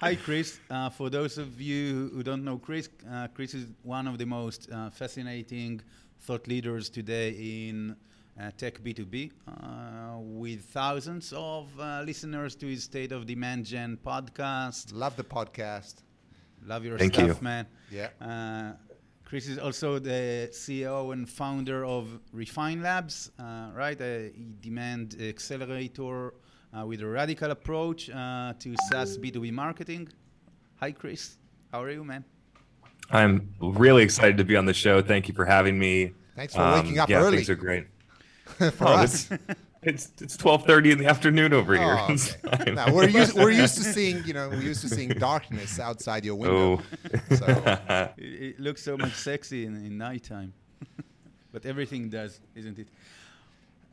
Hi, Chris. Uh, for those of you who don't know Chris, uh, Chris is one of the most uh, fascinating thought leaders today in uh, tech B2B, uh, with thousands of uh, listeners to his State of Demand Gen podcast. Love the podcast. Love your Thank stuff, you. man. Yeah. Uh, Chris is also the CEO and founder of Refine Labs, uh, right? A demand accelerator uh, with a radical approach uh, to SaaS B2B marketing. Hi, Chris. How are you, man? I'm really excited to be on the show. Thank you for having me. Thanks for waking up yeah, early. Things are great. For Oh, us. it's it's it's 12:30 in the afternoon over here. Oh, It's okay. fine. No, we're used we're used to seeing you know we're used to seeing darkness outside your window. Oh. So It, it looks so much sexy in, in nighttime. but everything does, isn't it?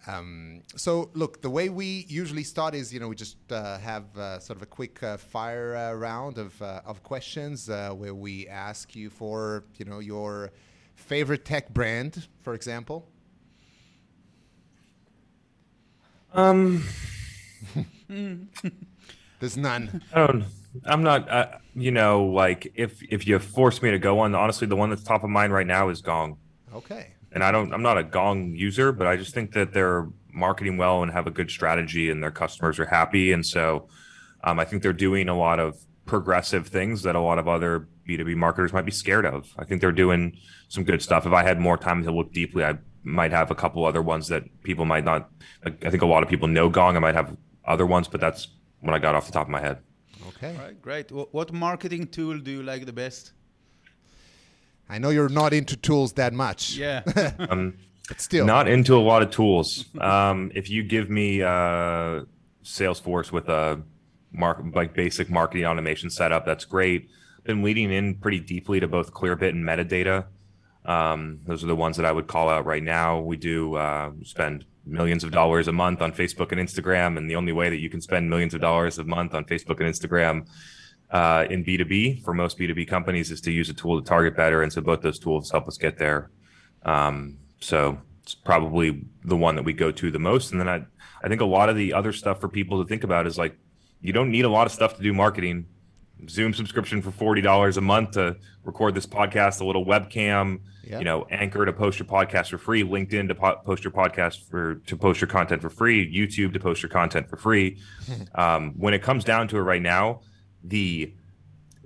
Um, so look, the way we usually start is, you know, we just uh, have uh, sort of a quick uh, fire uh, round of, uh, of questions uh, where we ask you for, you know, your favorite tech brand, for example. Um, There's none. I don't. I'm not. Uh, you know, like if if you force me to go on, honestly, the one that's top of mind right now is Gong. Okay. And I don't I'm not a Gong user, but I just think that they're marketing well and have a good strategy and their customers are happy. And so um, I think they're doing a lot of progressive things that a lot of other B2B marketers might be scared of. I think they're doing some good stuff. If I had more time to look deeply, I might have a couple other ones that people might not like, I think a lot of people know Gong. I might have other ones, but that's when I got off the top of my head. Okay. All right, great. What marketing tool do you like the best? I know you're not into tools that much. Yeah. Um, But still. Not into a lot of tools. Um, if you give me uh, Salesforce with a mark like basic marketing automation setup, that's great. Been leading in pretty deeply to both Clearbit and metadata. Um, those are the ones that I would call out right now. We do uh, spend millions of dollars a month on Facebook and Instagram, and the only way that you can spend millions of dollars a month on Facebook and Instagram uh, in B2B for most B2B companies is to use a tool to target better. And so both those tools help us get there. Um, so it's probably the one that we go to the most. And then I, I think a lot of the other stuff for people to think about is like, you don't need a lot of stuff to do marketing. Zoom subscription for forty dollars a month to record this podcast, a little webcam, you know, Anchor to post your podcast for free, LinkedIn to po- post your podcast for to post your content for free, YouTube to post your content for free. um, when it comes down to it, right now, the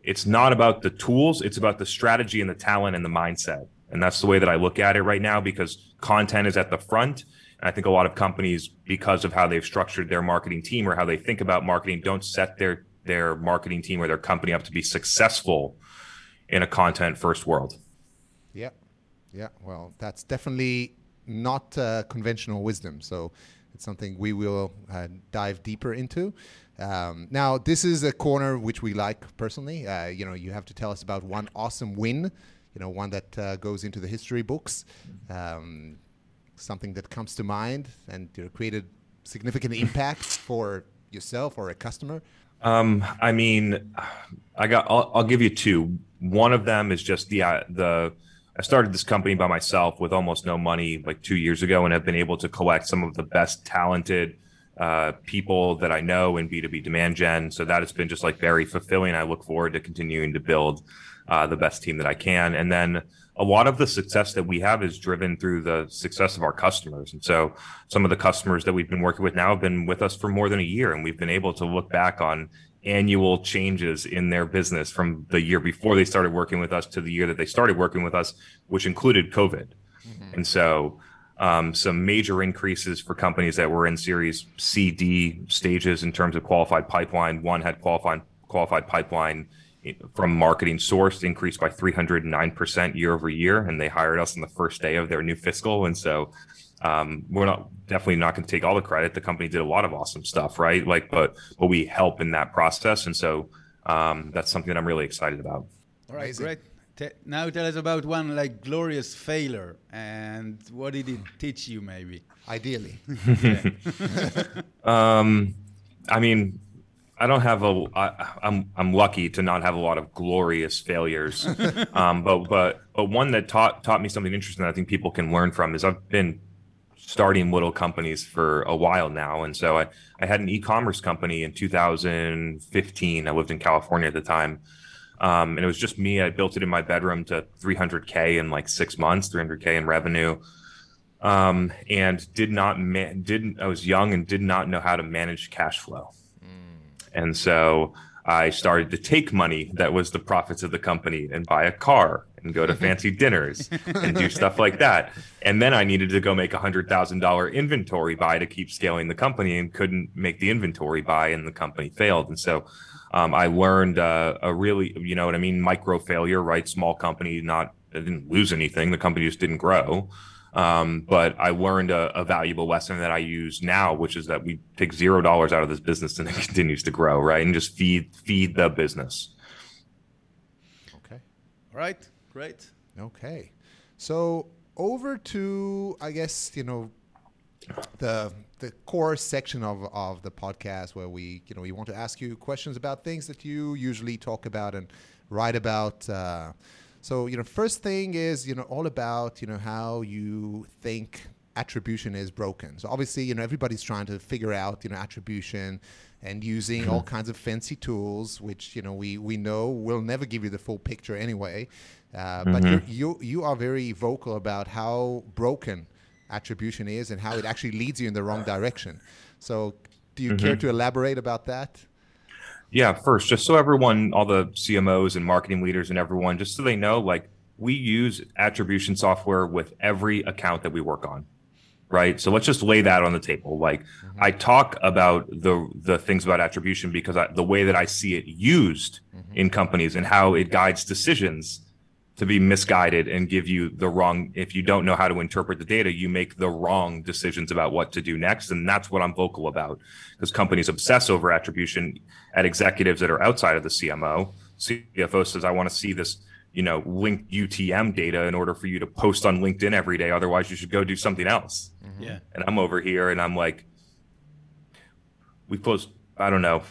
it's not about the tools it's about the strategy and the talent and the mindset and that's the way that i look at it right now because content is at the front and i think a lot of companies because of how they've structured their marketing team or how they think about marketing don't set their their marketing team or their company up to be successful in a content first world Yeah, yeah. Well, that's definitely not uh, conventional wisdom. So it's something we will uh, dive deeper into. Um, now, this is a corner which we like personally. Uh, you know, you have to tell us about one awesome win. You know, one that uh, goes into the history books. Um, something that comes to mind and you know, created significant impact for yourself or a customer. Um, I mean, I got. I'll, I'll give you two. One of them is just the uh, the. I started this company by myself with almost no money like two years ago, and have been able to collect some of the best talented uh, people that I know in B two B demand gen. So that has been just like very fulfilling. I look forward to continuing to build uh, the best team that I can, and then a lot of the success that we have is driven through the success of our customers. And so some of the customers that we've been working with now have been with us for more than a year, and we've been able to look back on annual changes in their business from the year before they started working with us to the year that they started working with us, which included COVID. And so um, some major increases for companies that were in series C, D stages in terms of qualified pipeline. One had qualified qualified pipeline from marketing sourced increased by 309% year over year. And they hired us on the first day of their new fiscal. And so um, we're not definitely not going to take all the credit. The company did a lot of awesome stuff, right? Like, but but we help in that process, and so um, that's something that I'm really excited about. All right, great. Te- now tell us about one like glorious failure and what did it teach you, maybe? Ideally, Um, I mean, I don't have a. I, I'm I'm lucky to not have a lot of glorious failures, um, but but but one that taught taught me something interesting that I think people can learn from is I've been starting little companies for a while now. And so I, I had an e-commerce company in 2015. I lived in California at the time. Um, and it was just me. I built it in my bedroom to 300K in like six months, 300K in revenue. Um, and did not, ma- didn't, I was young and did not know how to manage cash flow. Mm. And so I started to take money that was the profits of the company and buy a car and go to fancy dinners and do stuff like that. And then I needed to go make a hundred thousand dollar inventory buy to keep scaling the company and couldn't make the inventory buy and the company failed. And so um, I learned uh, a really, you know what I mean, micro failure, right? Small company, not I didn't lose anything. The company just didn't grow. Um, but I learned a, a, valuable lesson that I use now, which is that we take zero dollars out of this business and it continues to grow, right? And just feed feed the business. Okay. All right. Great. Okay. So over to I guess you know the the core section of, of the podcast where we you know we want to ask you questions about things that you usually talk about and write about. Uh, so you know, first thing is you know all about you know how you think attribution is broken. So obviously you know everybody's trying to figure out you know attribution and using all kinds of fancy tools, which you know we we know will never give you the full picture anyway. Uh, mm-hmm. But you you are very vocal about how broken attribution is and how it actually leads you in the wrong direction. So, do you mm-hmm. care to elaborate about that? Yeah, first, just so everyone, all the CMOs and marketing leaders and everyone, just so they know, like we use attribution software with every account that we work on right so let's just lay that on the table like mm-hmm. i talk about the the things about attribution because I, the way that i see it used mm-hmm. in companies and how it guides decisions to be misguided and give you the wrong if you don't know how to interpret the data you make the wrong decisions about what to do next. And that's what i'm vocal about. Because companies obsess over attribution at executives that are outside of the cmo cfo says i want to see this you know linked utm data in order for you to post on linkedin every day. Otherwise you should go do something else. Mm-hmm. yeah. And i'm over here and i'm like we closed i don't know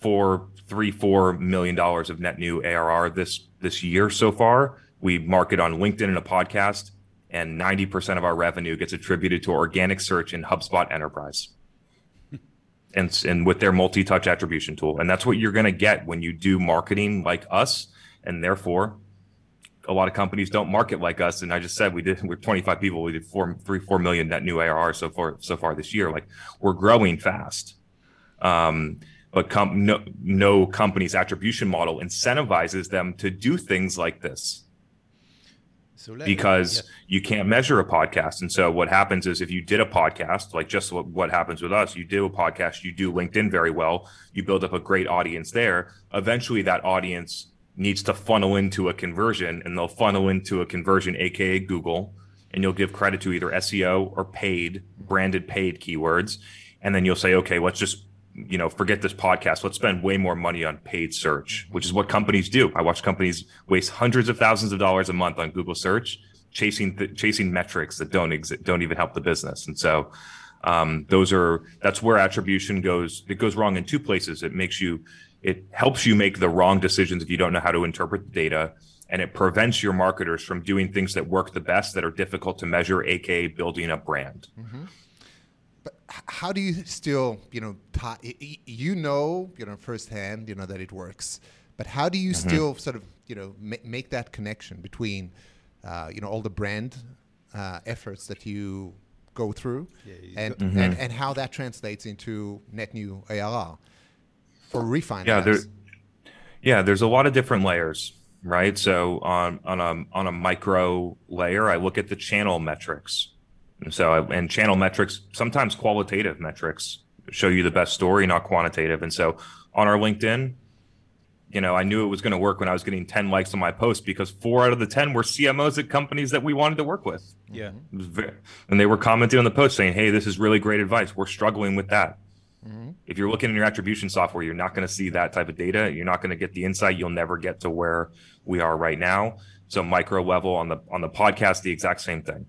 four three four million dollars of net new arr this this year so far we market on LinkedIn and a podcast, and 90% of our revenue gets attributed to organic search in HubSpot Enterprise. and, and with their multi-touch attribution tool. And that's what you're going to get when you do marketing like us. And therefore, a lot of companies don't market like us. And I just said we did we're 25 people. We did four, three, four million net new ARR so far so far this year. Like we're growing fast. Um, but com- no, no company's attribution model incentivizes them to do things like this. So because yes. you can't measure a podcast. And so what happens is if you did a podcast, like just what, what happens with us, you do a podcast, you do LinkedIn very well, you build up a great audience there. Eventually that audience needs to funnel into a conversion and they'll funnel into a conversion, aka Google, and you'll give credit to either SEO or paid, branded paid keywords. And then you'll say, okay, let's just you know, forget this podcast. Let's spend way more money on paid search, which is what companies do. I watch companies waste hundreds of thousands of dollars a month on Google search, chasing th- chasing metrics that don't exist, don't even help the business. And so, um, those are that's where attribution goes. It goes wrong in two places. It makes you, it helps you make the wrong decisions if you don't know how to interpret the data, and it prevents your marketers from doing things that work the best that are difficult to measure, aka building a brand. Mm-hmm how do you still, you know, t- you know, you know, firsthand, you know, that it works, but how do you mm-hmm. still sort of, you know, ma- make that connection between, uh, you know, all the brand uh, efforts that you go through, yeah, and, mm-hmm. and and how that translates into net new ARR for refine? Yeah, there, yeah, there's a lot of different layers, right? So on on a on a micro layer, I look at the channel metrics so, and channel metrics, sometimes qualitative metrics show you the best story, not quantitative. And so on our LinkedIn, you know, I knew it was going to work when I was getting 10 likes on my post because four out of the 10 were CMOs at companies that we wanted to work with. Yeah. Very, and they were commenting on the post saying, Hey, this is really great advice. We're struggling with that. Mm-hmm. If you're looking in your attribution software, you're not going to see that type of data. You're not going to get the insight. You'll never get to where we are right now. So micro level on the on the podcast, the exact same thing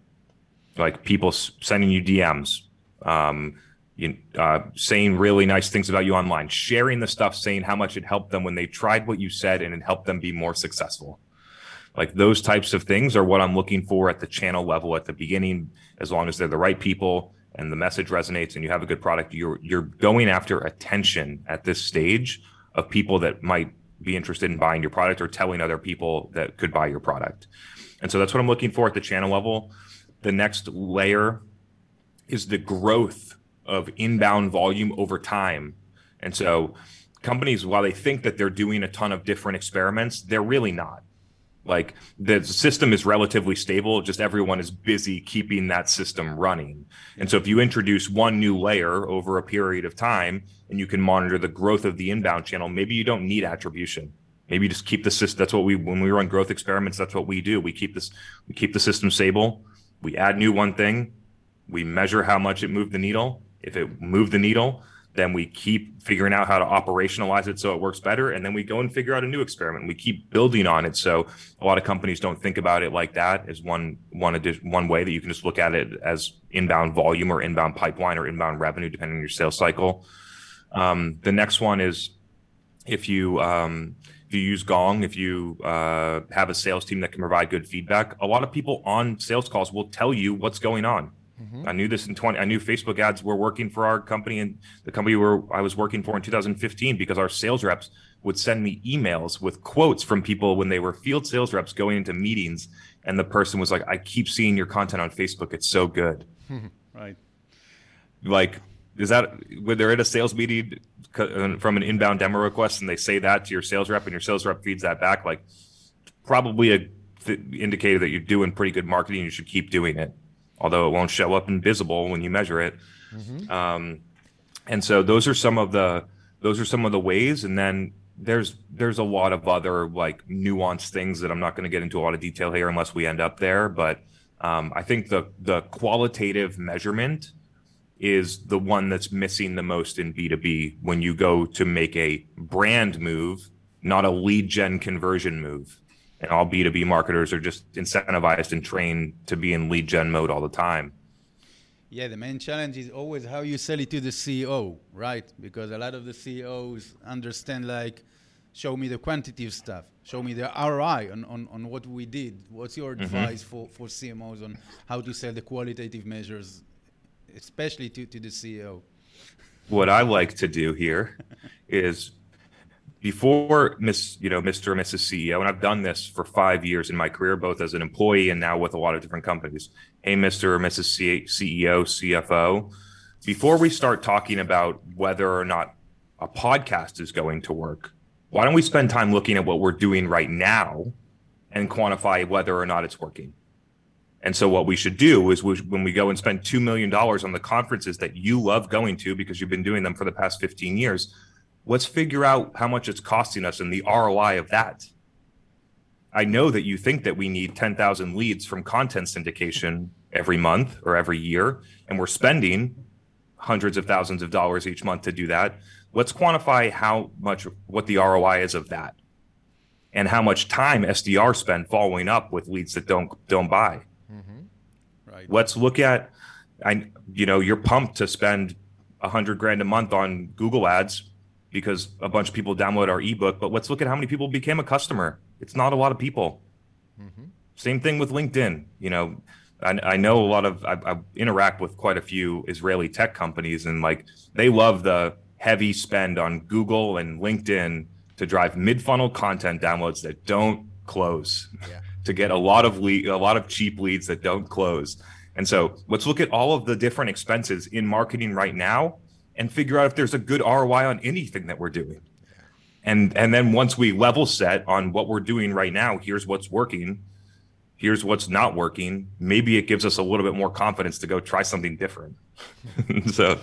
like people sending you DMs, um, you, uh, saying really nice things about you online, sharing the stuff, saying how much it helped them when they tried what you said and it helped them be more successful. Like those types of things are what I'm looking for at the channel level at the beginning, as long as they're the right people and the message resonates and you have a good product, you're you're going after attention at this stage of people that might be interested in buying your product or telling other people that could buy your product. And so that's what I'm looking for at the channel level. The next layer is the growth of inbound volume over time. And so companies, while they think that they're doing a ton of different experiments, they're really not. Like the system is relatively stable, just everyone is busy keeping that system running. And so if you introduce one new layer over a period of time and you can monitor the growth of the inbound channel, maybe you don't need attribution. Maybe you just keep the system. That's what we when we run growth experiments, that's what we do. We keep this we keep the system stable. We add new one thing, we measure how much it moved the needle. If it moved the needle, then we keep figuring out how to operationalize it so it works better and then we go and figure out a new experiment we keep building on it so a lot of companies don't think about it like that as one one addition, one way that you can just look at it as inbound volume or inbound pipeline or inbound revenue depending on your sales cycle um, the next one is if you um, if you use gong if you uh, have a sales team that can provide good feedback a lot of people on sales calls will tell you what's going on Mm-hmm. I knew this in 20. I knew Facebook ads were working for our company and the company where I was working for in 2015 because our sales reps would send me emails with quotes from people when they were field sales reps going into meetings. And the person was like, I keep seeing your content on Facebook. It's so good. right. Like, is that when they're in a sales meeting uh, from an inbound demo request and they say that to your sales rep and your sales rep feeds that back? Like, probably a th- indicator that you're doing pretty good marketing. You should keep doing it although it won't show up invisible when you measure it. Mm-hmm. Um, and so those are some of the those are some of the ways. And then there's there's a lot of other like nuanced things that I'm not going to get into a lot of detail here unless we end up there. But um, I think the the qualitative measurement is the one that's missing the most in B2B when you go to make a brand move, not a lead gen conversion move and all B2B marketers are just incentivized and trained to be in lead gen mode all the time. Yeah, the main challenge is always how you sell it to the CEO, right? Because a lot of the CEOs understand like, show me the quantitative stuff, show me the ROI on, on, on what we did. What's your mm-hmm. advice for, for CMOs on how to sell the qualitative measures, especially to, to the CEO? What I like to do here is before Miss, you know, Mr. and Mrs. CEO, and I've done this for five years in my career, both as an employee and now with a lot of different companies. Hey, Mr. or Mrs. C- CEO, CFO, before we start talking about whether or not a podcast is going to work, why don't we spend time looking at what we're doing right now and quantify whether or not it's working? And so, what we should do is we, when we go and spend $2 million on the conferences that you love going to because you've been doing them for the past 15 years, let's figure out how much it's costing us and the ROI of that. I know that you think that we need 10,000 leads from content syndication every month or every year, and we're spending hundreds of thousands of dollars each month to do that. Let's quantify how much, what the ROI is of that, and how much time SDR spend following up with leads that don't don't buy. Mm-hmm. Right. Let's look at, I, you know, you're pumped to spend a hundred grand a month on Google Ads because a bunch of people download our ebook. But let's look at how many people became a customer. It's not a lot of people. Mm-hmm. Same thing with LinkedIn. You know, I, I know a lot of I, I, interact with quite a few Israeli tech companies, and like they love the heavy spend on Google and LinkedIn to drive mid-funnel content downloads that don't close. Yeah. To get a lot of lead, a lot of cheap leads that don't close. And so let's look at all of the different expenses in marketing right now and figure out if there's a good ROI on anything that we're doing. And and then once we level set on what we're doing right now, here's what's working, here's what's not working, maybe it gives us a little bit more confidence to go try something different. so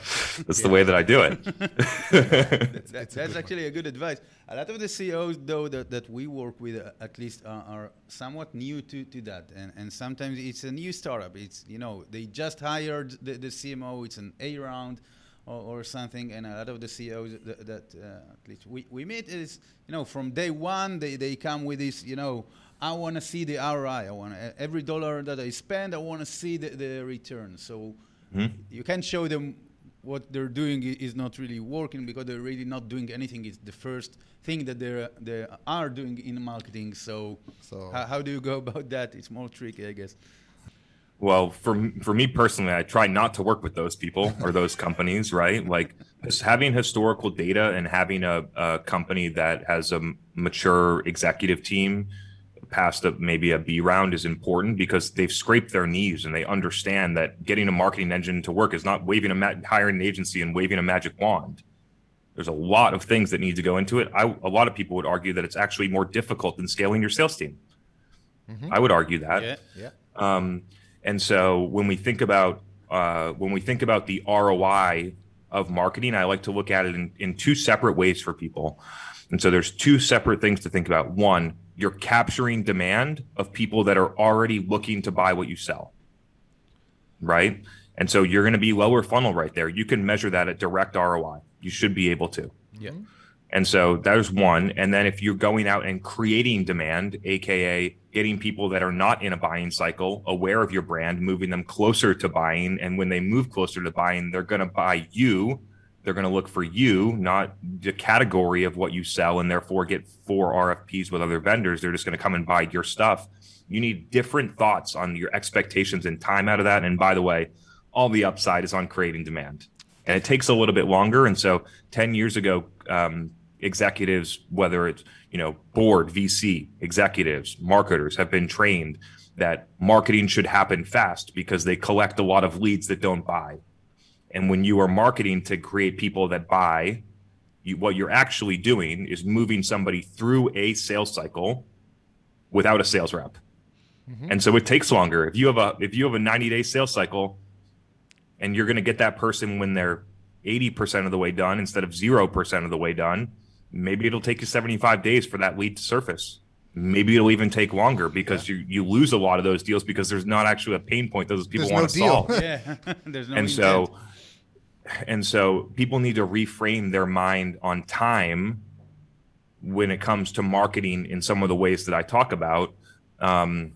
that's yeah. the way that I do it. that's, that's actually a good advice. A lot of the CEOs, though, that, that we work with, uh, at least, uh, are somewhat new to, to that. And, and sometimes it's a new startup. It's, you know, they just hired the, the CMO, it's an A round or, or something. And a lot of the CEOs that, that uh, at least we, we meet is, you know, from day one, they, they come with this, you know, I want to see the ROI. I want every dollar that I spend, I want to see the, the return. So mm-hmm. you can show them what they're doing is not really working because they're really not doing anything. It's the first thing that they they are doing in marketing. So, so how, how do you go about that? It's more tricky, I guess. Well, for for me personally, I try not to work with those people or those companies, right? Like just having historical data and having a, a company that has a mature executive team past a, maybe a B round is important because they've scraped their knees and they understand that getting a marketing engine to work is not waving a ma- hiring an agency and waving a magic wand. There's a lot of things that need to go into it. I, a lot of people would argue that it's actually more difficult than scaling your sales team. Mm-hmm. I would argue that. Yeah. Yeah. Um, and so when we think about uh, when we think about the ROI of marketing, I like to look at it in, in two separate ways for people. And so there's two separate things to think about. One, you're capturing demand of people that are already looking to buy what you sell. Right. And so you're going to be lower funnel right there. You can measure that at direct ROI. You should be able to. Yeah. And so there's one. And then if you're going out and creating demand, AKA getting people that are not in a buying cycle aware of your brand, moving them closer to buying. And when they move closer to buying, they're going to buy you they're going to look for you, not the category of what you sell, and therefore get four RFPs with other vendors. They're just going to come and buy your stuff. You need different thoughts on your expectations and time out of that. And by the way, all the upside is on creating demand, and it takes a little bit longer. And so, ten years ago, um, executives, whether it's you know board, VC, executives, marketers, have been trained that marketing should happen fast because they collect a lot of leads that don't buy and when you are marketing to create people that buy, you, what you're actually doing is moving somebody through a sales cycle without a sales rep. Mm-hmm. And so it takes longer. If you have a if you have a 90 day sales cycle and you're going to get that person when they're 80% of the way done instead of 0% of the way done, maybe it'll take you 75 days for that lead to surface. Maybe it'll even take longer because yeah. you, you lose a lot of those deals because there's not actually a pain point those people want to no solve. yeah, there's no. And intent. so and so people need to reframe their mind on time when it comes to marketing in some of the ways that I talk about. Um,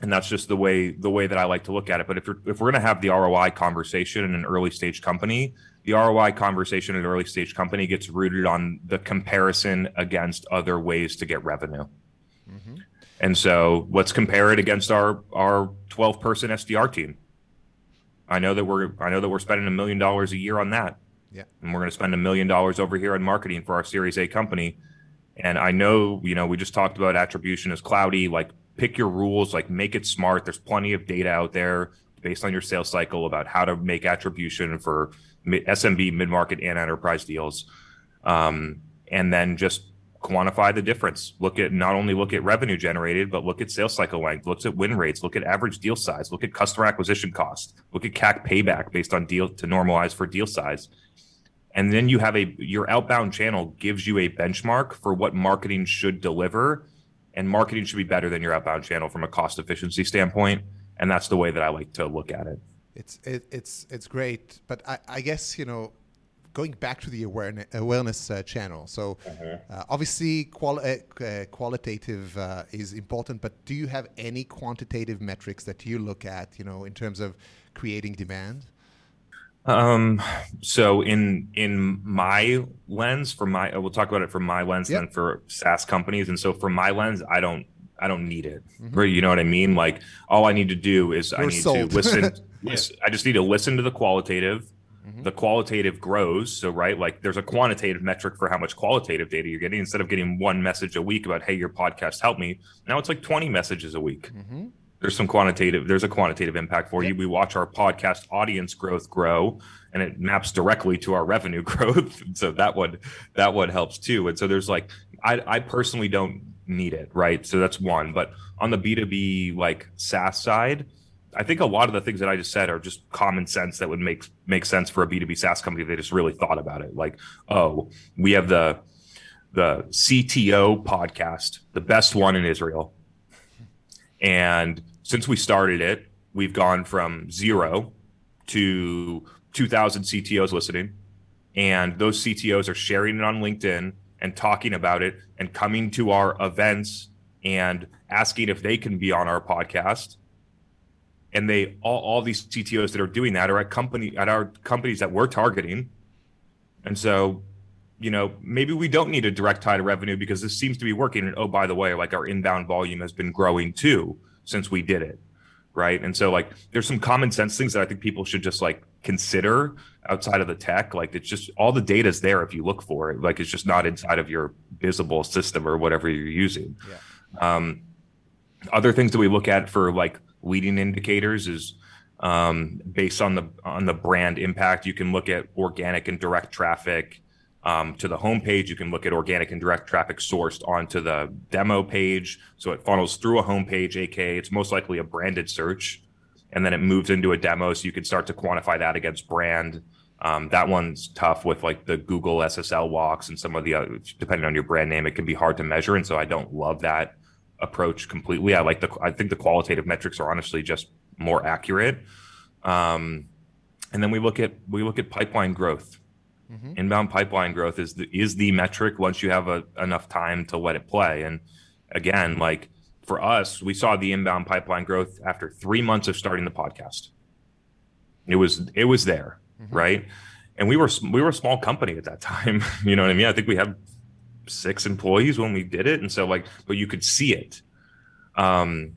and that's just the way the way that I like to look at it. But if you're if we're going to have the ROI conversation in an early stage company, the ROI conversation in an early stage company gets rooted on the comparison against other ways to get revenue. Mm-hmm. And so let's compare it against our our 12 person SDR team. I know that we're I know that we're spending a million dollars a year on that. Yeah. And we're going to spend a million dollars over here on marketing for our Series A company. And I know, you know, we just talked about attribution is cloudy. Like, pick your rules, like, make it smart. There's plenty of data out there based on your sales cycle about how to make attribution for SMB, mid market, and enterprise deals. Um, and then just quantify the difference. Look at not only look at revenue generated, but look at sales cycle length, looks at win rates, look at average deal size, look at customer acquisition cost, look at CAC payback based on deal to normalize for deal size. And then you have a your outbound channel gives you a benchmark for what marketing should deliver. And marketing should be better than your outbound channel from a cost efficiency standpoint. And that's the way that I like to look at it. It's it, it's it's great, but I, I guess you know going back to the awareness, awareness uh, channel. So uh-huh. uh, obviously, quali- uh, uh, qualitative uh, is important, but do you have any quantitative metrics that you look at? You know, in terms of creating demand. Um. So in in my lens, for my we'll talk about it from my lens, yep. and for SaaS companies. And so from my lens, I don't I don't need it. Mm-hmm. You know what I mean? Like all I need to do is You're I need sold. to listen. yeah. I just need to listen to the qualitative Mm-hmm. The qualitative grows. So, right, like there's a quantitative metric for how much qualitative data you're getting. Instead of getting one message a week about, hey, your podcast helped me, now it's like 20 messages a week. Mm-hmm. There's some quantitative, there's a quantitative impact for you. We watch our podcast audience growth grow and it maps directly to our revenue growth. so that one, that one helps too. And so there's like, I, I personally don't need it, right? So that's one. But on the B2B like SaaS side, I think a lot of the things that I just said are just common sense that would make make sense for a B2B SaaS company if they just really thought about it. Like, oh, we have the the CTO podcast, the best one in Israel. And since we started it, we've gone from zero to 2,000 CTOs listening. And those CTOs are sharing it on LinkedIn and talking about it and coming to our events and asking if they can be on our podcast and they all, all these CTOs that are doing that are at company at our companies that we're targeting. And so, you know, maybe we don't need a direct tie to revenue because this seems to be working. And oh, by the way, like our inbound volume has been growing too since we did it. Right. And so like there's some common sense things that I think people should just like consider outside of the tech. Like it's just all the data is there if you look for it. Like it's just not inside of your visible system or whatever you're using. Yeah. Um, other things that we look at for like leading indicators is um, based on the on the brand impact. You can look at organic and direct traffic um, to the homepage. You can look at organic and direct traffic sourced onto the demo page. So it funnels through a homepage, aka it's most likely a branded search, and then it moves into a demo. So you can start to quantify that against brand. Um, that one's tough with like the Google SSL walks and some of the other, depending on your brand name, it can be hard to measure. And so I don't love that approach completely. I like the I think the qualitative metrics are honestly just more accurate. Um, and then we look at we look at pipeline growth. Mm-hmm. Inbound pipeline growth is the is the metric once you have a, enough time to let it play. And again, like for us, we saw the inbound pipeline growth after three months of starting the podcast. It was it was there, mm-hmm. right? And we were we were a small company at that time. you know what I mean? I think we had six employees when we did it, and so like, but you could see it. Um,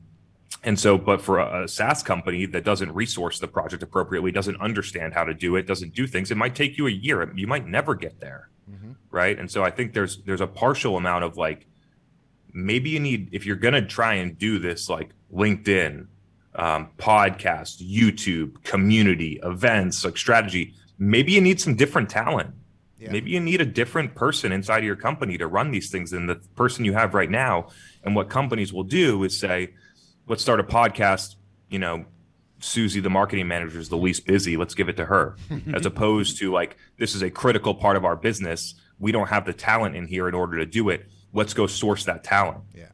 and so, but for a, a SaaS company that doesn't resource the project appropriately, doesn't understand how to do it, doesn't do things, it might take you a year. You might never get there, mm-hmm. right? And so, I think there's there's a partial amount of like, maybe you need if you're gonna try and do this like LinkedIn, um, podcast, YouTube, community, events, like strategy. Maybe you need some different talent yeah. Maybe you need a different person inside of your company to run these things than the person you have right now. And what companies will do is say, let's start a podcast, you know, Susie, the marketing manager, is the least busy. Let's give it to her, as opposed to like, this is a critical part of our business. We don't have the talent in here in order to do it. Let's go source that talent. Yeah.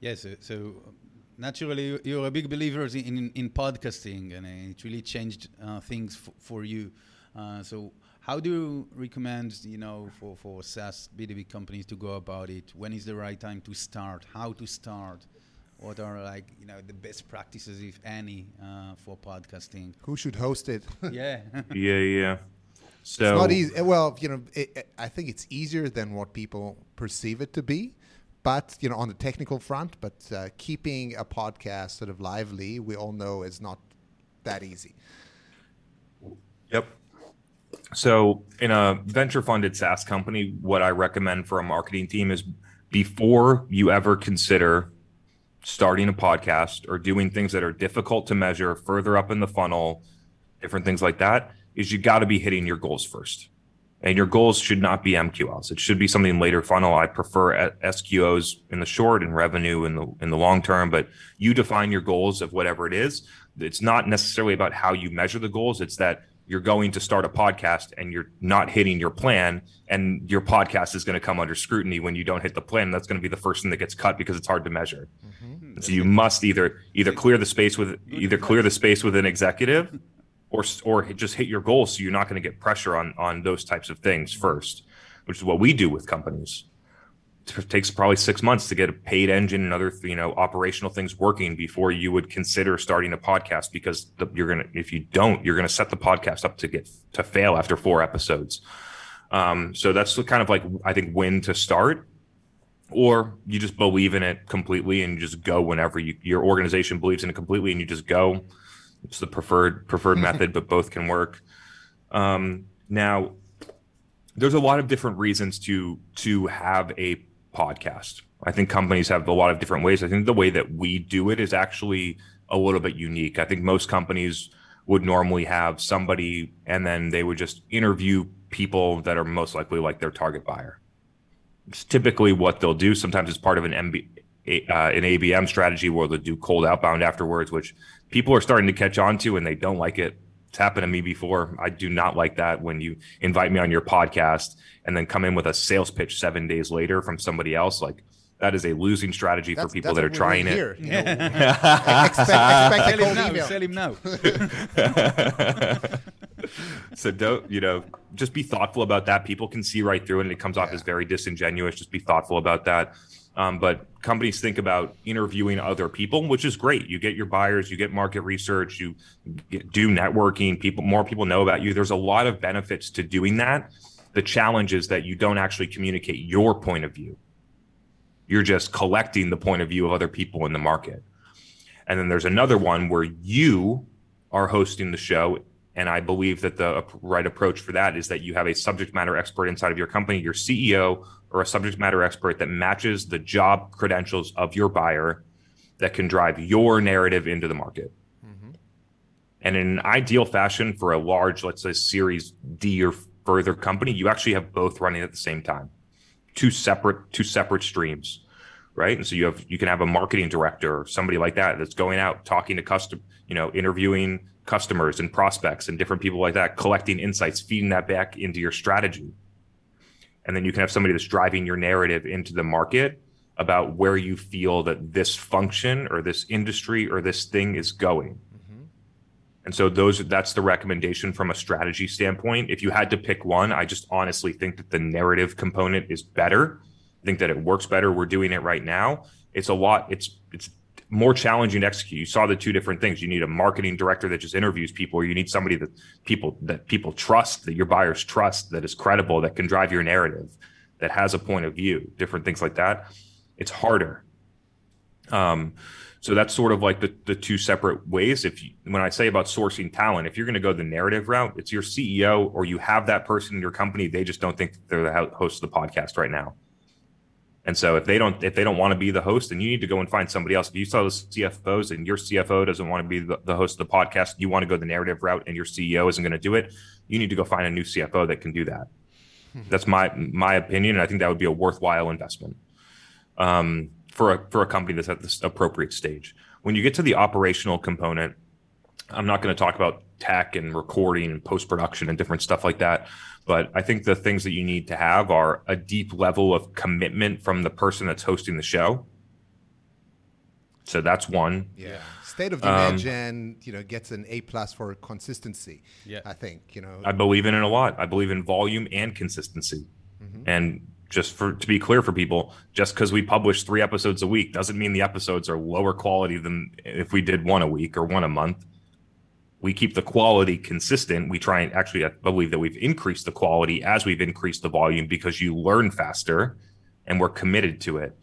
Yes. Yeah, so, so, naturally, you're a big believer in, in, in podcasting, and it really changed uh, things f- for you. Uh, so, how do you recommend, you know, for, for SaaS B2B companies to go about it? When is the right time to start? How to start? What are like, you know, the best practices, if any, uh, for podcasting? Who should host it? yeah. yeah, yeah. So it's not easy. Well, you know, it, it, I think it's easier than what people perceive it to be. But you know, on the technical front, but uh, keeping a podcast sort of lively, we all know is not that easy. Yep. So, in a venture funded SaaS company, what I recommend for a marketing team is before you ever consider starting a podcast or doing things that are difficult to measure further up in the funnel, different things like that, is you got to be hitting your goals first. And your goals should not be MQLs. It should be something later funnel. I prefer SQOs in the short and revenue in the in the long term, but you define your goals of whatever it is. It's not necessarily about how you measure the goals. It's that you're going to start a podcast and you're not hitting your plan and your podcast is going to come under scrutiny when you don't hit the plan that's going to be the first thing that gets cut because it's hard to measure mm-hmm. so you must either either clear the space with either clear the space with an executive or or just hit your goal so you're not going to get pressure on on those types of things first which is what we do with companies takes probably six months to get a paid engine and other you know operational things working before you would consider starting a podcast because the, you're gonna if you don't you're gonna set the podcast up to get to fail after four episodes. Um, so that's the kind of like i think when to start. Or you just believe in it completely and you just go whenever you, your organization believes in it completely and you just go. It's the preferred preferred method but both can work. Um, now there's a lot of different reasons to to have a podcast. I think companies have a lot of different ways. I think the way that we do it is actually a little bit unique. I think most companies would normally have somebody and then they would just interview people that are most likely like their target buyer. It's typically what they'll do. Sometimes it's part of an MB, uh, an ABM strategy where they'll do cold outbound afterwards, which people are starting to catch on to and they don't like it. It's happened to me before. I do not like that when you invite me on your podcast and then come in with a sales pitch seven days later from somebody else. Like that is a losing strategy that's, for people that are trying it. Here, you know? expect, expect sell him now. Sell him now. so don't you know just be thoughtful about that people can see right through it and it comes off Yeah. as very disingenuous just be thoughtful about that um, but companies think about interviewing other people which is great. You get your buyers you get market research you get, do networking people more people know about you. There's a lot of benefits to doing that. The challenge is that you don't actually communicate your point of view. You're just collecting the point of view of other people in the market. And then there's another one where you are hosting the show. And I believe that the right approach for that is that you have a subject matter expert inside of your company, your CEO, or a subject matter expert that matches the job credentials of your buyer that can drive your narrative into the market. Mm-hmm. And in an ideal fashion for a large, let's say series D or further company, you actually have both running at the same time. Two separate two separate streams right? And so you have you can have a marketing director or somebody like that that's going out talking to custom, you know, interviewing customers and prospects and different people like that, collecting insights, feeding that back into your strategy. And then you can have somebody that's driving your narrative into the market about where you feel that this function or this industry or this thing is going. Mm-hmm. And so those that's the recommendation from a strategy standpoint. If you had to pick one, I just honestly think that the narrative component is better. I think that it works better. We're doing it right now. It's a lot. It's it's more challenging to execute. You saw the two different things. You need a marketing director that just interviews people, or you need somebody that people that people trust, that your buyers trust, that is credible, that can drive your narrative, that has a point of view. Different things like that. It's harder. Um, so that's sort of like the, the two separate ways. If you, when I say about sourcing talent, if you're going to go the narrative route, it's your CEO or you have that person in your company. They just don't think they're the host of the podcast right now. And so if they don't if they don't want to be the host, then you need to go and find somebody else. If you saw the CFOs and your CFO doesn't want to be the, the host of the podcast, you want to go the narrative route and your CEO isn't going to do it, you need to go find a new CFO that can do that. That's my my opinion, and I think that would be a worthwhile investment um, for a for a company that's at this appropriate stage. When you get to the operational component, I'm not going to talk about tech and recording and post production and different stuff like that. But I think the things that you need to have are a deep level of commitment from the person that's hosting the show. So that's one. Yeah. State of the Um, Image and you know gets an A plus for consistency. Yeah. I think you know. I believe in it a lot. I believe in volume and consistency. And just for to be clear for people, just because we publish three episodes a week doesn't mean the episodes are lower quality than if we did one a week or one a month. We keep the quality consistent. We try and actually I believe that we've increased the quality as we've increased the volume because you learn faster and we're committed to it.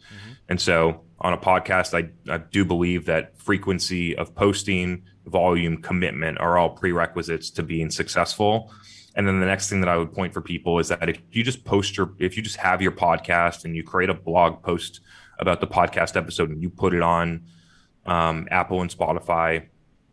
And so on a podcast, I, I do believe that frequency of posting, volume, commitment are all prerequisites to being successful. And then the next thing that I would point for people is that if you just post your, if you just have your podcast and you create a blog post about the podcast episode and you put it on um, Apple and Spotify,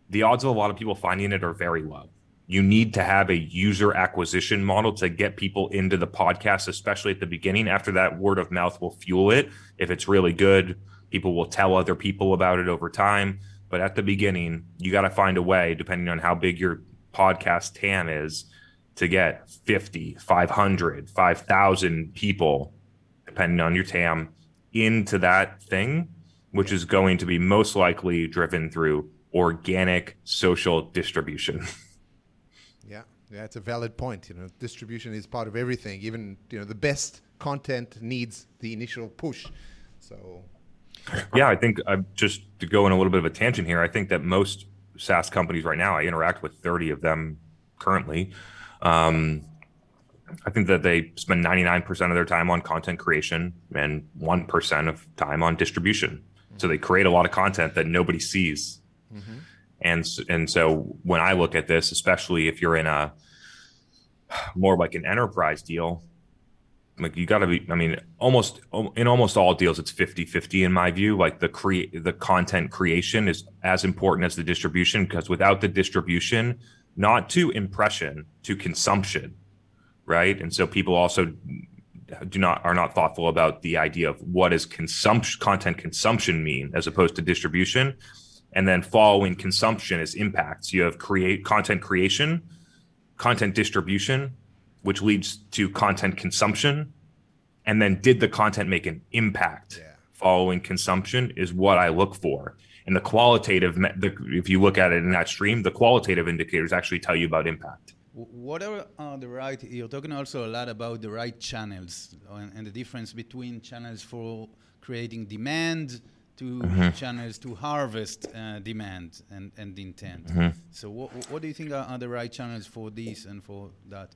the odds of a lot of people finding it are very low. You need to have a user acquisition model to get people into the podcast, especially at the beginning. After that, word of mouth will fuel it. If it's really good, people will tell other people about it over time. But at the beginning, you got to find a way, depending on how big your podcast TAM is, to get 50, 500, 5,000 people, depending on your TAM, into that thing, which is going to be most likely driven through organic social distribution. Yeah, yeah, it's a valid point. You know, distribution is part of everything. Even you know, the best content needs the initial push. So yeah, I think I'm just to go in a little bit of a tangent here, I think that most SaaS companies right now, I interact with 30 of them currently. Um, I think that they spend 99% of their time on content creation and 1% of time on distribution. So they create a lot of content that nobody sees. Mm-hmm. And, s- and so when I look at this, especially if you're in a more like an enterprise deal, like you got to be i mean almost in almost all deals it's 50 50 in my view. Like the create the content creation is as important as the distribution because without the distribution not to impression to consumption right? And so people also do not are not thoughtful about the idea of what does consumption content consumption mean as opposed to distribution and then following consumption is impacts you have create content creation content distribution which leads to content consumption and then did the content make an impact Yeah. following consumption is what i look for and the qualitative the, if you look at it in that stream the qualitative indicators actually tell you about impact What are uh, the right? You're talking also a lot about the right channels and, and the difference between channels for creating demand to mm-hmm. channels to harvest uh, demand and, and intent. Mm-hmm. So, what, what do you think are, are, the right channels for this and for that?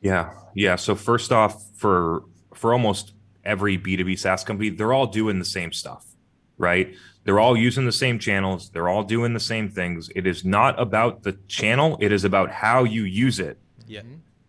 Yeah, yeah. So first off, for for almost every B two B SaaS company, they're all doing the same stuff, right? They're all using the same channels. They're all doing the same things. It is not about the channel. It is about how you use it. Yeah.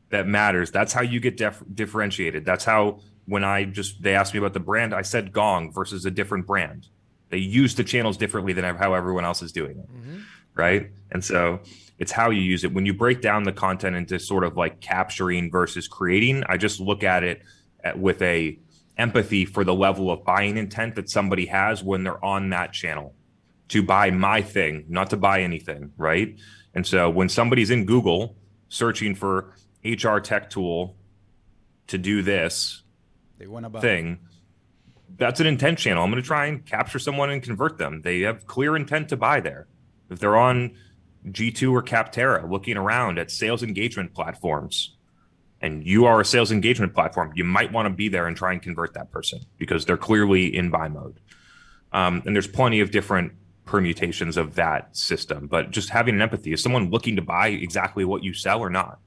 That matters. That's how you get def- differentiated. That's how when I just they asked me about the brand, I said Gong versus a different brand. They use the channels differently than how everyone else is doing it. Mm-hmm. Right. And so it's how you use it. When you break down the content into sort of like capturing versus creating, I just look at it at, with a empathy for the level of buying intent that somebody has when they're on that channel to buy my thing, not to buy anything, right? And so when somebody's in Google searching for HR tech tool to do this they want to buy. thing, that's an intent channel. I'm going to try and capture someone and convert them. They have clear intent to buy there. If they're on G2 or Capterra looking around at sales engagement platforms, and you are a sales engagement platform, you might want to be there and try and convert that person because they're clearly in buy mode. Um, and there's plenty of different permutations of that system, but just having an empathy is someone looking to buy exactly what you sell or not.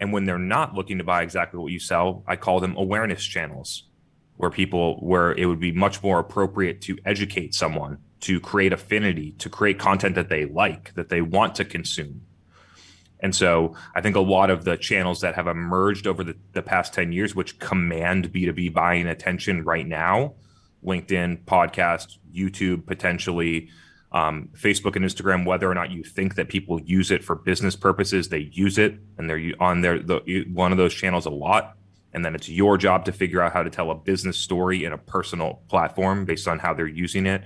And when they're not looking to buy exactly what you sell, I call them awareness channels where people, where it would be much more appropriate to educate someone, to create affinity, to create content that they like, that they want to consume and so I think a lot of the channels that have emerged over the, the past 10 years, which command B2B buying attention right now, LinkedIn, podcast, YouTube, potentially, um, Facebook and Instagram, whether or not you think that people use it for business purposes, they use it and they're on their the, one of those channels a lot. And then it's your job to figure out how to tell a business story in a personal platform based on how they're using it.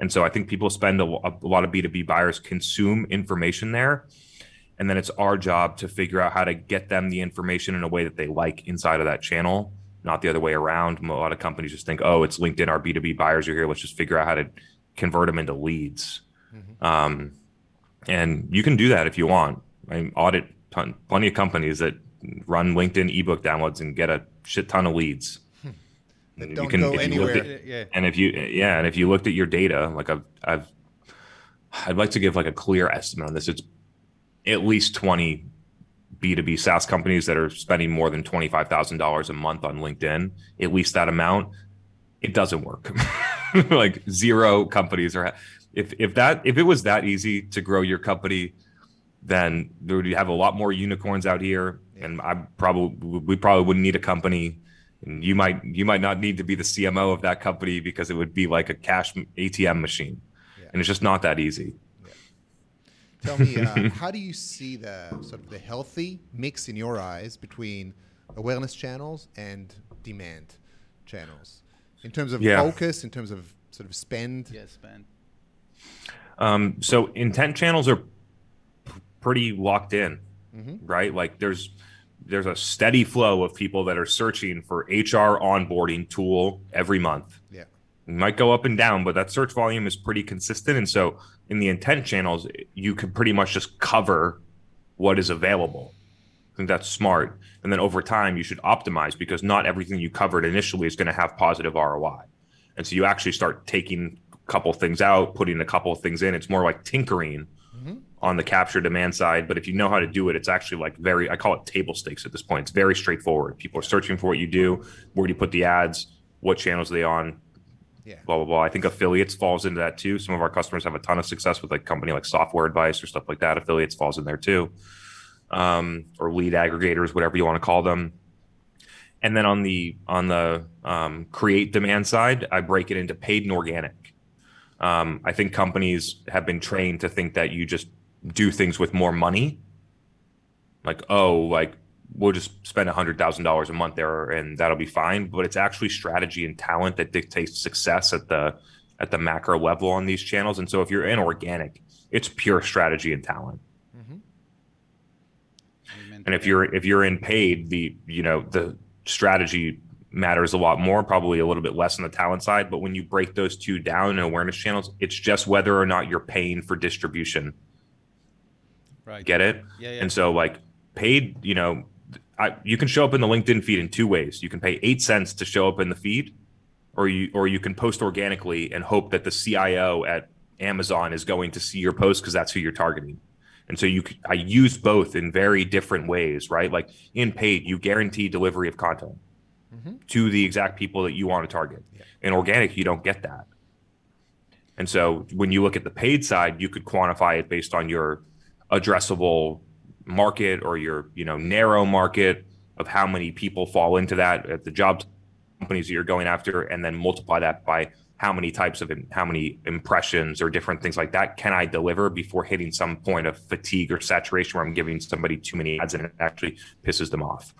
And so I think people spend a, a lot of B2B buyers consume information there. And then it's our job to figure out how to get them the information in a way that they like inside of that channel not the other way around. A lot of companies just think oh it's linkedin our b2b buyers are here. Let's just figure out how to convert them into leads. Mm-hmm. um, and you can do that if you want. I mean, audit ton, plenty of companies that run linkedin ebook downloads and get a shit ton of leads hmm. that don't can, go anywhere at, yeah. and if you yeah and if you looked at your data like i've i've i'd like to give like a clear estimate on this it's at least 20 B2B SaaS companies that are spending more than $25,000 a month on LinkedIn, at least that amount, it doesn't work. like zero companies are if if that if it was that easy to grow your company, then there would have a lot more unicorns out here and I probably we probably wouldn't need a company and you might you might not need to be the CMO of that company because it would be like a cash ATM machine. Yeah. And it's just not that easy. Tell me, uh, how do you see the sort of the healthy mix in your eyes between awareness channels and demand channels in terms of yeah. focus, in terms of sort of spend? Yeah, spend. Um, so intent channels are p- pretty locked in, mm-hmm. right? Like there's there's a steady flow of people that are searching for HR onboarding tool every month. Yeah. It might go up and down, but that search volume is pretty consistent. And so in the intent channels, you can pretty much just cover what is available. I think that's smart. And then over time, you should optimize because not everything you covered initially is going to have positive ROI. And so you actually start taking a couple things out, putting a couple of things in. It's more like tinkering. On the capture demand side. But if you know how to do it, it's actually like very, I call it table stakes at this point. It's very straightforward. People are searching for what you do. Where do you put the ads? What channels are they on? yeah. blah blah blah. I think affiliates falls into that too. Some of our customers have a ton of success with like company like Software Advice or stuff like that. Affiliates falls in there too, um, or lead aggregators, whatever you want to call them. And then on the on the um, create demand side, I break it into paid and organic. Um, I think companies have been trained to think that you just do things with more money. Like, oh, like we'll just spend a $100,000 a month there and that'll be fine. But it's actually strategy and talent that dictates success at the at the macro level on these channels. And so if you're in organic, it's pure strategy and talent. Mm-hmm. And if you're if you're in paid, the you know the strategy matters a lot more, probably a little bit less on the talent side. But when you break those two down in awareness channels, it's just whether or not you're paying for distribution Right. Get it? Yeah, yeah. And so like paid, you know, I, you can show up in the LinkedIn feed in two ways. You can pay eight cents to show up in the feed, or you or you can post organically and hope that the CIO at Amazon is going to see your post because that's who you're targeting. And so you, I use both in very different ways, right? Like in paid, you guarantee delivery of content mm-hmm. to the exact people that you want to target. In organic, you don't get that. And so when you look at the paid side, you could quantify it based on your addressable market or your, you know, narrow market of how many people fall into that at the job companies that you're going after and then multiply that by how many types of how many impressions or different things like that can I deliver before hitting some point of fatigue or saturation where I'm giving somebody too many ads and it actually pisses them off.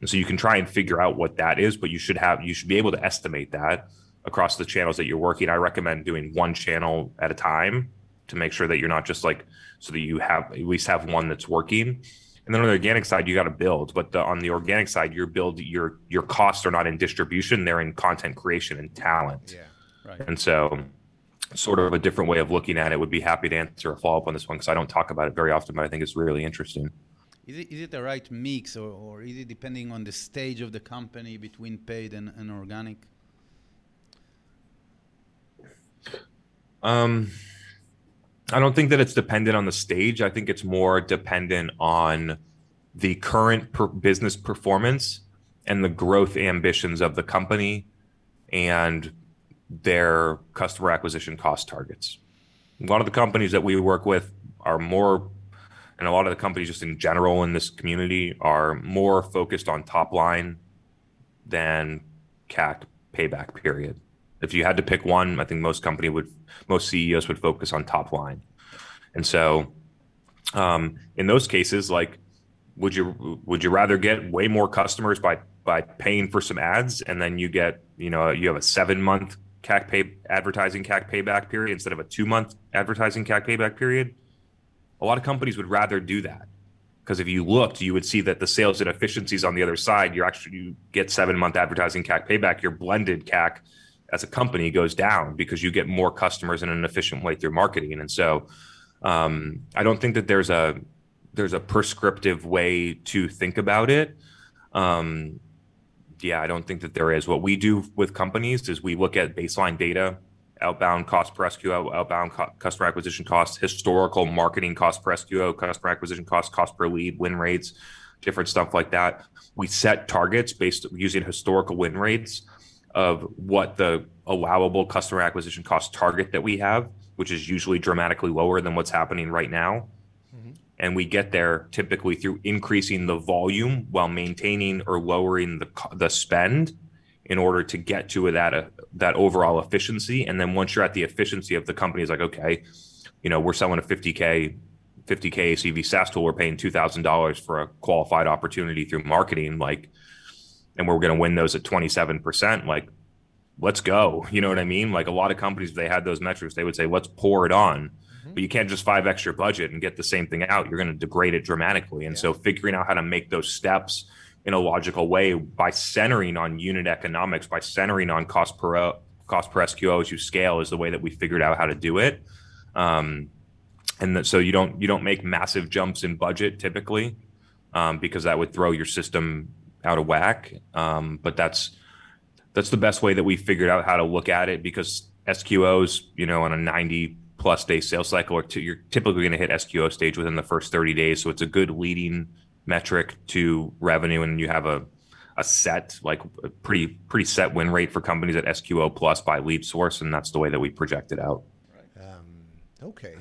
And so you can try and figure out what that is, but you should have you should be able to estimate that across the channels that you're working. I recommend doing one channel at a time to make sure that you're not just like so that you have at least have one that's working. And then on the organic side, you got to build. But the, on the organic side, your build your your costs are not in distribution; they're in content creation and talent. Yeah. Right. And so, sort of a different way of looking at it. Would be happy to answer a follow up on this one because I don't talk about it very often, but I think it's really interesting. Is it, is it the right mix, or, or is it depending on the stage of the company between paid and, and organic? Um, I don't think that it's dependent on the stage. I think it's more dependent on the current per- business performance and the growth ambitions of the company and their customer acquisition cost targets. A lot of the companies that we work with are more, and a lot of the companies just in general in this community are more focused on top line than CAC payback period. If you had to pick one, I think most company would, most CEOs would focus on top line. And so, um, in those cases, like, would you would you rather get way more customers by by paying for some ads, and then you get you know you have a seven month CAC pay advertising CAC payback period instead of a two month advertising CAC payback period? A lot of companies would rather do that because if you looked, you would see that the sales and efficiencies on the other side, you're actually you get seven month advertising CAC payback. Your blended CAC as a company goes down because you get more customers in an efficient way through marketing. And so, um, I don't think that there's a there's a prescriptive way to think about it. Um, yeah, I don't think that there is. What we do with companies is we look at baseline data, outbound cost per SQO, outbound co- customer acquisition costs, historical marketing cost per SQO, customer acquisition cost, cost per lead, win rates, different stuff like that. We set targets based using historical win rates of what the allowable customer acquisition cost target that we have, which is usually dramatically lower than what's happening right now. And we get there typically through increasing the volume while maintaining or lowering the the spend in order to get to that uh, that overall efficiency. And then once you're at the efficiency of the company, is like okay, you know, we're selling a 50k 50k ACV SaaS tool, we're paying two thousand dollars for a qualified opportunity through marketing, like, and we're going to win those at 27 percent, like. Let's go. You know what I mean? Like a lot of companies, if they had those metrics, they would say, let's pour it on but you can't just five extra budget and get the same thing out. You're going to degrade it dramatically. And so figuring out how to make those steps in a logical way by centering on unit economics, by centering on cost per cost per SQO as you scale is the way that we figured out how to do it. Um, and that, so you don't you don't make massive jumps in budget typically um, because that would throw your system out of whack. Um, but that's that's the best way that we figured out how to look at it because SQOs, you know, on a 90 plus day sales cycle or you're typically going to hit SQO stage within the first 30 days. So it's a good leading metric to revenue. And you have a, a set, like a pretty, pretty set win rate for companies at SQO plus by lead source. And that's the way that we project it out. Um, okay.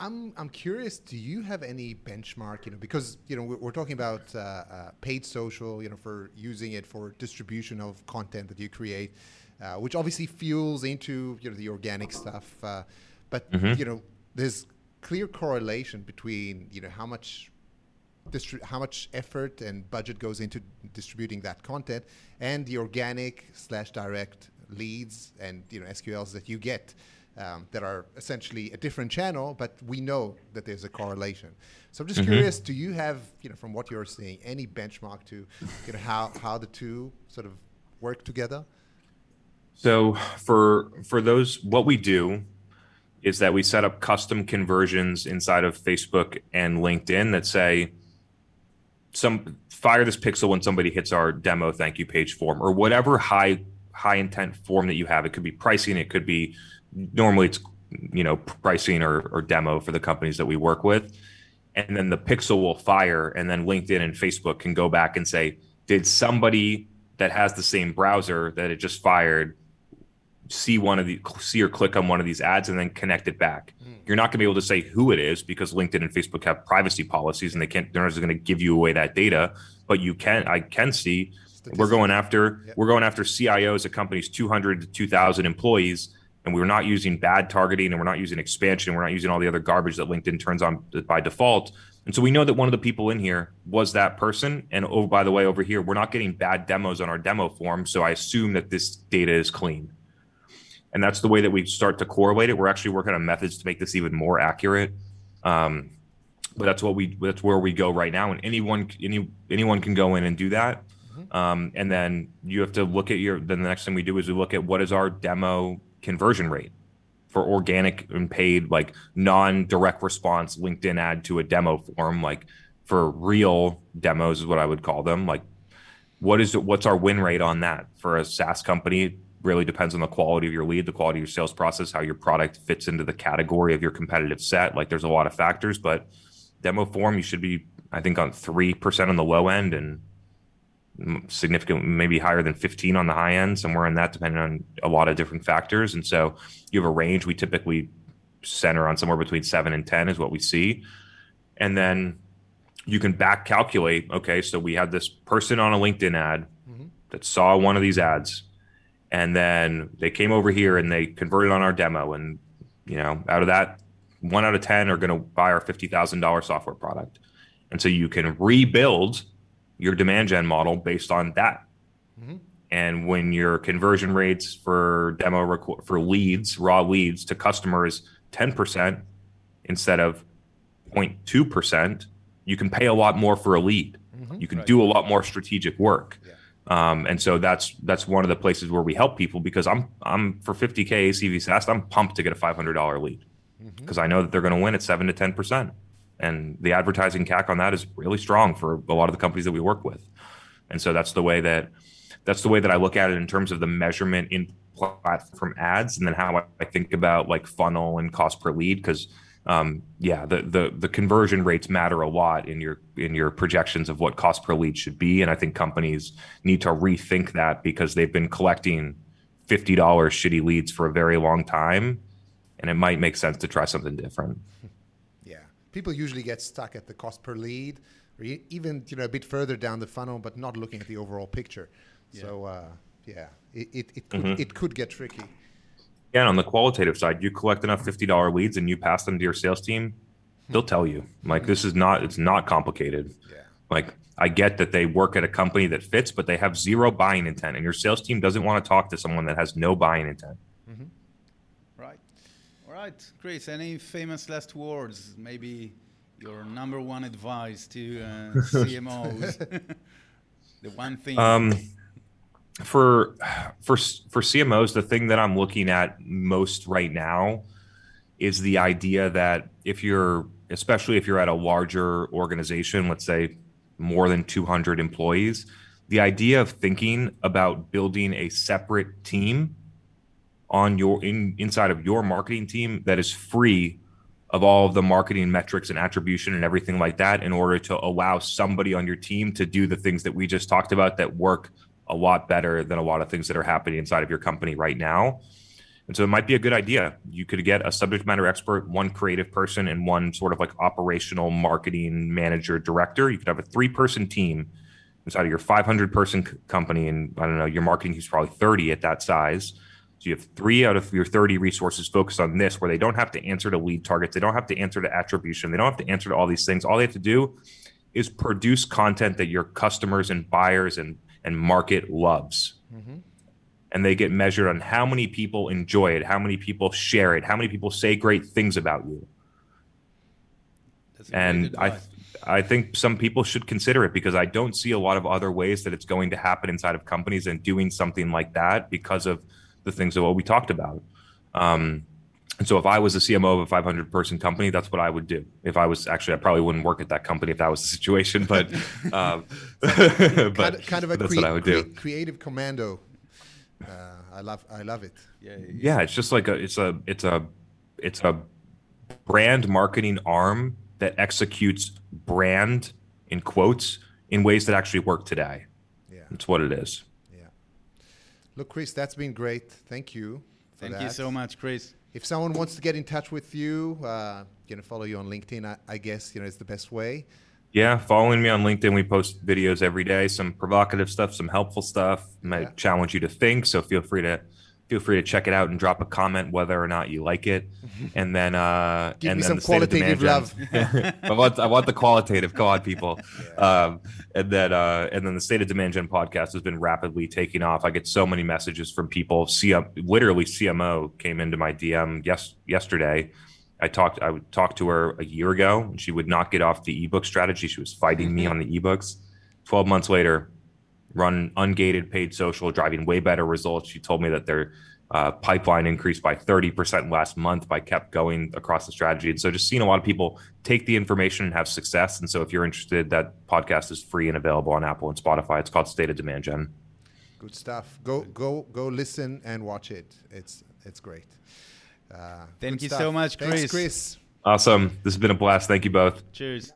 I'm I'm curious. Do you have any benchmark? You know, because you know we're, we're talking about uh, uh, paid social. You know, for using it for distribution of content that you create, uh, which obviously fuels into you know the organic stuff. Uh, but you know, there's clear correlation between you know how much distri- how much effort and budget goes into distributing that content and the organic slash direct leads and you know SQLs that you get um, that are essentially a different channel, but we know that there's a correlation. So I'm just curious, do you have you know from what you're seeing any benchmark to you know how how the two sort of work together? So for for those, what we do is that we set up custom conversions inside of Facebook and LinkedIn that say some fire this pixel when somebody hits our demo thank you page form or whatever high high intent form that you have. It could be pricing, it could be normally it's you know pricing or, or demo for the companies that we work with. And then the pixel will fire, and then LinkedIn and Facebook can go back and say, did somebody that has the same browser that it just fired see one of the see or click on one of these ads and then connect it back. Mm. You're not going to be able to say who it is because LinkedIn and Facebook have privacy policies and they can't they're not going to give you away that data, but you can I can see we're going after yep. we're going after CIOs at companies 200 to 2000 employees and we're not using bad targeting and we're not using expansion we're not using all the other garbage that LinkedIn turns on by default. And so we know that one of the people in here was that person. And oh, by the way, over here, we're not getting bad demos on our demo form. So I assume that this data is clean and that's the way that we start to correlate it. We're actually working on methods to make this even more accurate. Um, but that's what we that's where we go right now, and anyone any anyone can go in and do that. Mm-hmm. Um, and then you have to look at your. Then the next thing we do is we look at what is our demo conversion rate for organic and paid, like non-direct response LinkedIn ad to a demo form, like for real demos is what I would call them. Like, what is? What's our win rate on that for a SaaS company? really depends on the quality of your lead, the quality of your sales process, how your product fits into the category of your competitive set. Like there's a lot of factors, but demo form, you should be, I think, on 3% on the low end and significant, maybe higher than 15 on the high end, somewhere in that, depending on a lot of different factors. And so you have a range. We typically center on somewhere between seven and 10 is what we see. And then you can back calculate, okay, so we had this person on a LinkedIn ad mm-hmm. that saw one of these ads and then they came over here and they converted on our demo and you know out of that one out of 10 are going to buy our $50000 software product and so you can rebuild your demand gen model based on that mm-hmm. and when your conversion rates for demo rec- for leads raw leads to customers 10% instead of 0.2% you can pay a lot more for a lead mm-hmm. you can right. do a lot more strategic work yeah um, and so that's that's one of the places where we help people because I'm I'm for 50k ACV SaaS I'm pumped to get a $500 lead because mm-hmm. I know that they're going to win at seven to ten percent, and the advertising CAC on that is really strong for a lot of the companies that we work with, and so that's the way that that's the way that I look at it in terms of the measurement in platform from ads, and then how I think about like funnel and cost per lead because um, yeah, the, the the conversion rates matter a lot in your in your projections of what cost per lead should be, and I think companies need to rethink that because they've been collecting fifty dollars shitty leads for a very long time, and it might make sense to try something different. Yeah, people usually get stuck at the cost per lead, or even you know a bit further down the funnel, but not looking at the overall picture. Yeah. So uh, yeah, it it, it could mm-hmm. it could get tricky again, on the qualitative side, you collect enough $50 leads and you pass them to your sales team, they'll tell you. Like, this is not, it's not complicated. Yeah. Like, I get that they work at a company that fits, but they have zero buying intent, and your sales team doesn't want to talk to someone that has no buying intent. Right. Chris. Any famous last words? Maybe your number one advice to uh, CMOs. the one thing. Um, for for for CMOs, the thing that I'm looking at most right now is the idea that if you're, especially if you're at a larger organization, let's say more than 200 employees, the idea of thinking about building a separate team on your in inside of your marketing team that is free of all of the marketing metrics and attribution and everything like that in order to allow somebody on your team to do the things that we just talked about that work a lot better than a lot of things that are happening inside of your company right now. And so it might be a good idea. You could get a subject matter expert, one creative person, and one sort of like operational marketing manager director. You could have a three person team inside of your 500 person company. And I don't know, your marketing is probably 30 at that size. So you have three out of your 30 resources focused on this, where they don't have to answer to lead targets. They don't have to answer to attribution. They don't have to answer to all these things. All they have to do is produce content that your customers and buyers and and market loves. Mm-hmm. And they get measured on how many people enjoy it, how many people share it, how many people say great things about you. And I, I think some people should consider it because I don't see a lot of other ways that it's going to happen inside of companies and doing something like that because of the things that what we talked about. Um, And so if I was a CMO of a 500 person company, that's what I would do. If I was actually, I probably wouldn't work at that company if that was the situation, but, um, but kind, of, kind of a that's crea- what I would do. crea- creative commando. Uh, I love, I love it. Yeah, Yeah, it's just like a it's a it's a it's a brand marketing arm that executes brand in quotes in ways that actually work today. Yeah, That's what it is. Yeah. Look, Chris, that's been great. Thank you. for Thank you so much, Chris. If someone wants to get in touch with you, uh, you know, follow you on LinkedIn. I, I guess you know it's the best way. Yeah, following me on LinkedIn, we post videos every day, some provocative stuff, some helpful stuff. Might Yeah. challenge you to think, so feel free to feel free to check it out and drop a comment whether or not you like it. And then uh Give and me then some the qualitative Gen- I want I want the qualitative. Come on, people. Um, and then uh, and then the State of Demand Gen podcast has been rapidly taking off. I get so many messages from people. CM, literally CMO came into my DM yes yesterday. I talked I would talk to her a year ago and she would not get off the ebook strategy. She was fighting me on the ebooks. 12 months later, run ungated paid social, driving way better results. She told me that their uh, pipeline increased by 30% last month by kept going across the strategy. And so just seeing a lot of people take the information and have success. And so if you're interested, that podcast is free and available on Apple and Spotify. It's called State of Demand Gen. Good stuff. Go, go, go! Listen and watch it. It's, it's great. Uh, Thank you stuff. so much, Thanks, Chris. Chris. Awesome. This has been a blast. Thank you both. Cheers.